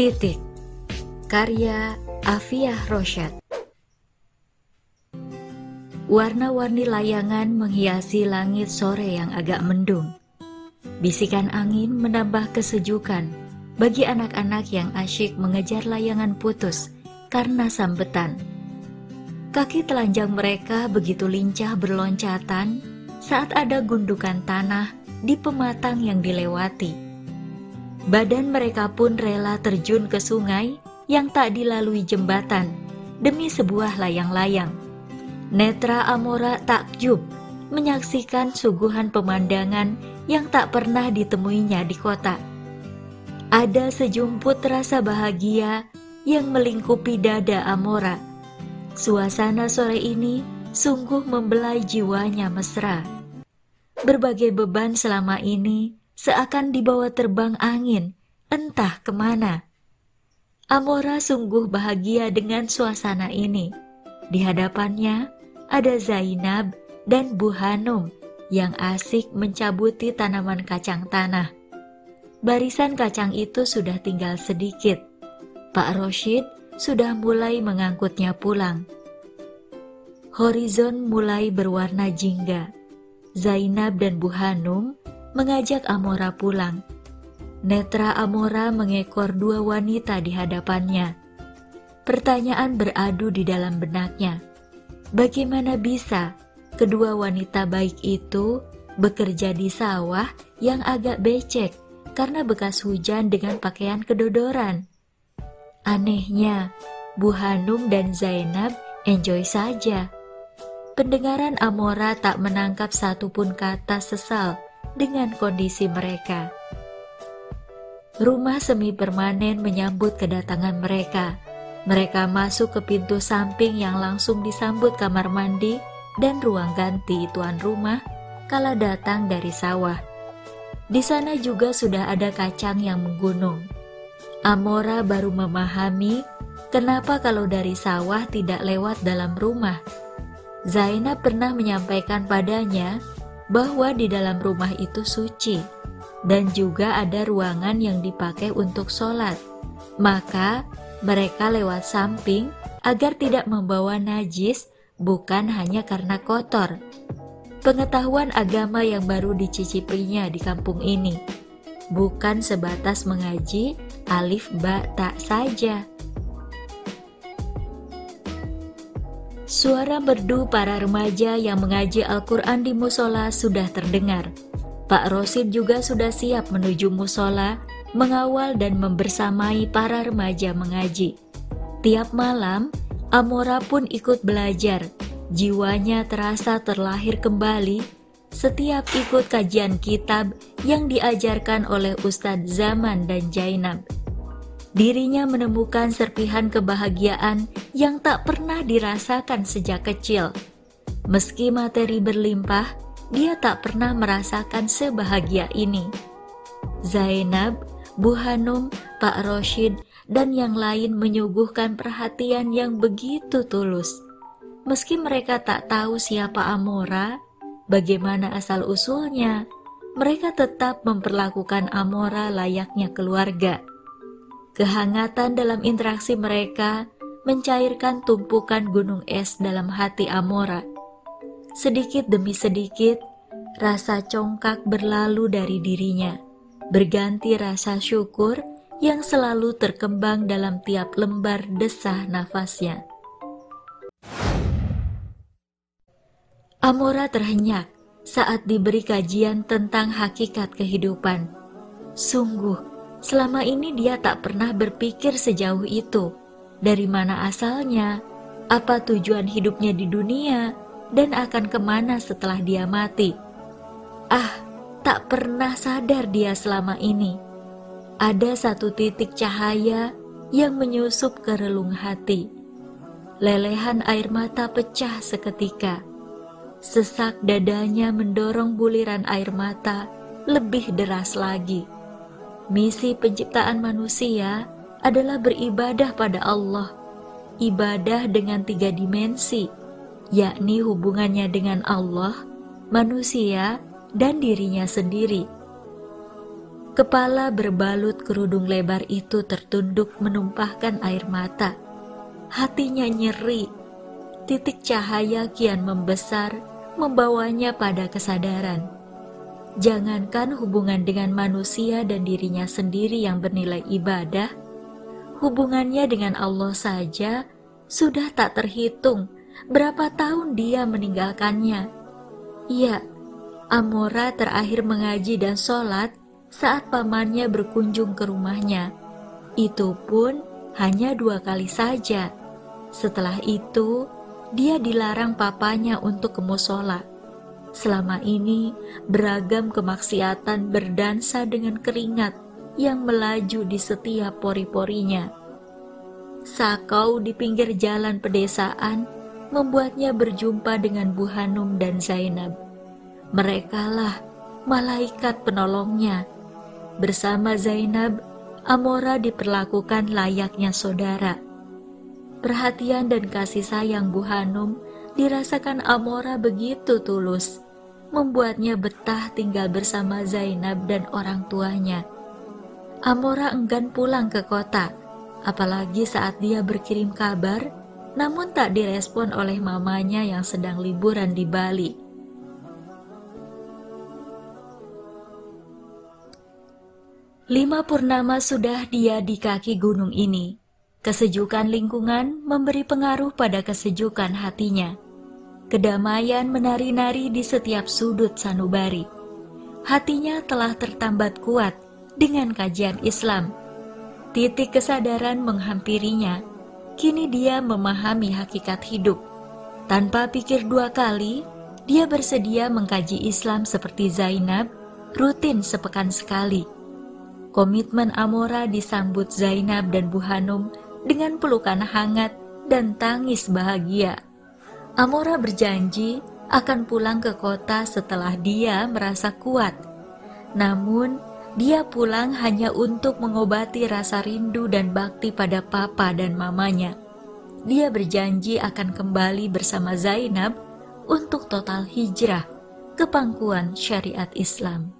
Titik Karya Afiah Rosyad Warna-warni layangan menghiasi langit sore yang agak mendung. Bisikan angin menambah kesejukan bagi anak-anak yang asyik mengejar layangan putus karena sambetan. Kaki telanjang mereka begitu lincah berloncatan saat ada gundukan tanah di pematang yang dilewati. Badan mereka pun rela terjun ke sungai yang tak dilalui jembatan demi sebuah layang-layang. Netra Amora takjub menyaksikan suguhan pemandangan yang tak pernah ditemuinya di kota. Ada sejumput rasa bahagia yang melingkupi dada Amora. Suasana sore ini sungguh membelai jiwanya mesra. Berbagai beban selama ini seakan dibawa terbang angin, entah ke mana. Amora sungguh bahagia dengan suasana ini. Di hadapannya, ada Zainab dan Bu Hanum yang asik mencabuti tanaman kacang tanah. Barisan kacang itu sudah tinggal sedikit. Pak Roshid sudah mulai mengangkutnya pulang. Horizon mulai berwarna jingga. Zainab dan Bu Hanum mengajak Amora pulang. Netra Amora mengekor dua wanita di hadapannya. Pertanyaan beradu di dalam benaknya. Bagaimana bisa kedua wanita baik itu bekerja di sawah yang agak becek karena bekas hujan dengan pakaian kedodoran? Anehnya, Bu Hanum dan Zainab enjoy saja. Pendengaran Amora tak menangkap satupun kata sesal dengan kondisi mereka. Rumah semi permanen menyambut kedatangan mereka mereka masuk ke pintu samping yang langsung disambut kamar mandi dan ruang ganti tuan rumah kala datang dari sawah. Di sana juga sudah ada kacang yang menggunung. Amora baru memahami kenapa kalau dari sawah tidak lewat dalam rumah. Zainab pernah menyampaikan padanya bahwa di dalam rumah itu suci dan juga ada ruangan yang dipakai untuk sholat. Maka mereka lewat samping agar tidak membawa najis, bukan hanya karena kotor. Pengetahuan agama yang baru dicicipinya di kampung ini bukan sebatas mengaji alif ba tak saja. Suara merdu para remaja yang mengaji Al-Quran di musola sudah terdengar. Pak Rosid juga sudah siap menuju musola mengawal dan membersamai para remaja mengaji. Tiap malam, Amora pun ikut belajar. Jiwanya terasa terlahir kembali setiap ikut kajian kitab yang diajarkan oleh Ustadz Zaman dan Jainab. Dirinya menemukan serpihan kebahagiaan yang tak pernah dirasakan sejak kecil. Meski materi berlimpah, dia tak pernah merasakan sebahagia ini. Zainab Bu Hanum, Pak Roshid, dan yang lain menyuguhkan perhatian yang begitu tulus. Meski mereka tak tahu siapa Amora, bagaimana asal-usulnya, mereka tetap memperlakukan Amora layaknya keluarga. Kehangatan dalam interaksi mereka mencairkan tumpukan gunung es dalam hati Amora. Sedikit demi sedikit, rasa congkak berlalu dari dirinya berganti rasa syukur yang selalu terkembang dalam tiap lembar desah nafasnya. Amora terhenyak saat diberi kajian tentang hakikat kehidupan. Sungguh, selama ini dia tak pernah berpikir sejauh itu. Dari mana asalnya, apa tujuan hidupnya di dunia, dan akan ke mana setelah dia mati. Ah, tak pernah sadar dia selama ini. Ada satu titik cahaya yang menyusup ke relung hati. Lelehan air mata pecah seketika. Sesak dadanya mendorong buliran air mata lebih deras lagi. Misi penciptaan manusia adalah beribadah pada Allah. Ibadah dengan tiga dimensi, yakni hubungannya dengan Allah, manusia, dan dirinya sendiri. Kepala berbalut kerudung lebar itu tertunduk menumpahkan air mata. Hatinya nyeri. Titik cahaya kian membesar, membawanya pada kesadaran. Jangankan hubungan dengan manusia dan dirinya sendiri yang bernilai ibadah, hubungannya dengan Allah saja sudah tak terhitung berapa tahun dia meninggalkannya. Iya, Amora terakhir mengaji dan sholat saat pamannya berkunjung ke rumahnya. Itu pun hanya dua kali saja. Setelah itu, dia dilarang papanya untuk ke musola. Selama ini, beragam kemaksiatan berdansa dengan keringat yang melaju di setiap pori-porinya. Sakau di pinggir jalan pedesaan membuatnya berjumpa dengan Bu Hanum dan Zainab. Merekalah malaikat penolongnya Bersama Zainab, Amora diperlakukan layaknya saudara. Perhatian dan kasih sayang Bu Hanum dirasakan Amora begitu tulus, membuatnya betah tinggal bersama Zainab dan orang tuanya. Amora enggan pulang ke kota, apalagi saat dia berkirim kabar, namun tak direspon oleh mamanya yang sedang liburan di Bali. Lima purnama sudah dia di kaki gunung ini. Kesejukan lingkungan memberi pengaruh pada kesejukan hatinya. Kedamaian menari-nari di setiap sudut sanubari. Hatinya telah tertambat kuat dengan kajian Islam. Titik kesadaran menghampirinya. Kini dia memahami hakikat hidup. Tanpa pikir dua kali, dia bersedia mengkaji Islam seperti Zainab, rutin sepekan sekali Komitmen Amora disambut Zainab dan Bu Hanum dengan pelukan hangat dan tangis bahagia. Amora berjanji akan pulang ke kota setelah dia merasa kuat. Namun, dia pulang hanya untuk mengobati rasa rindu dan bakti pada papa dan mamanya. Dia berjanji akan kembali bersama Zainab untuk total hijrah ke pangkuan syariat Islam.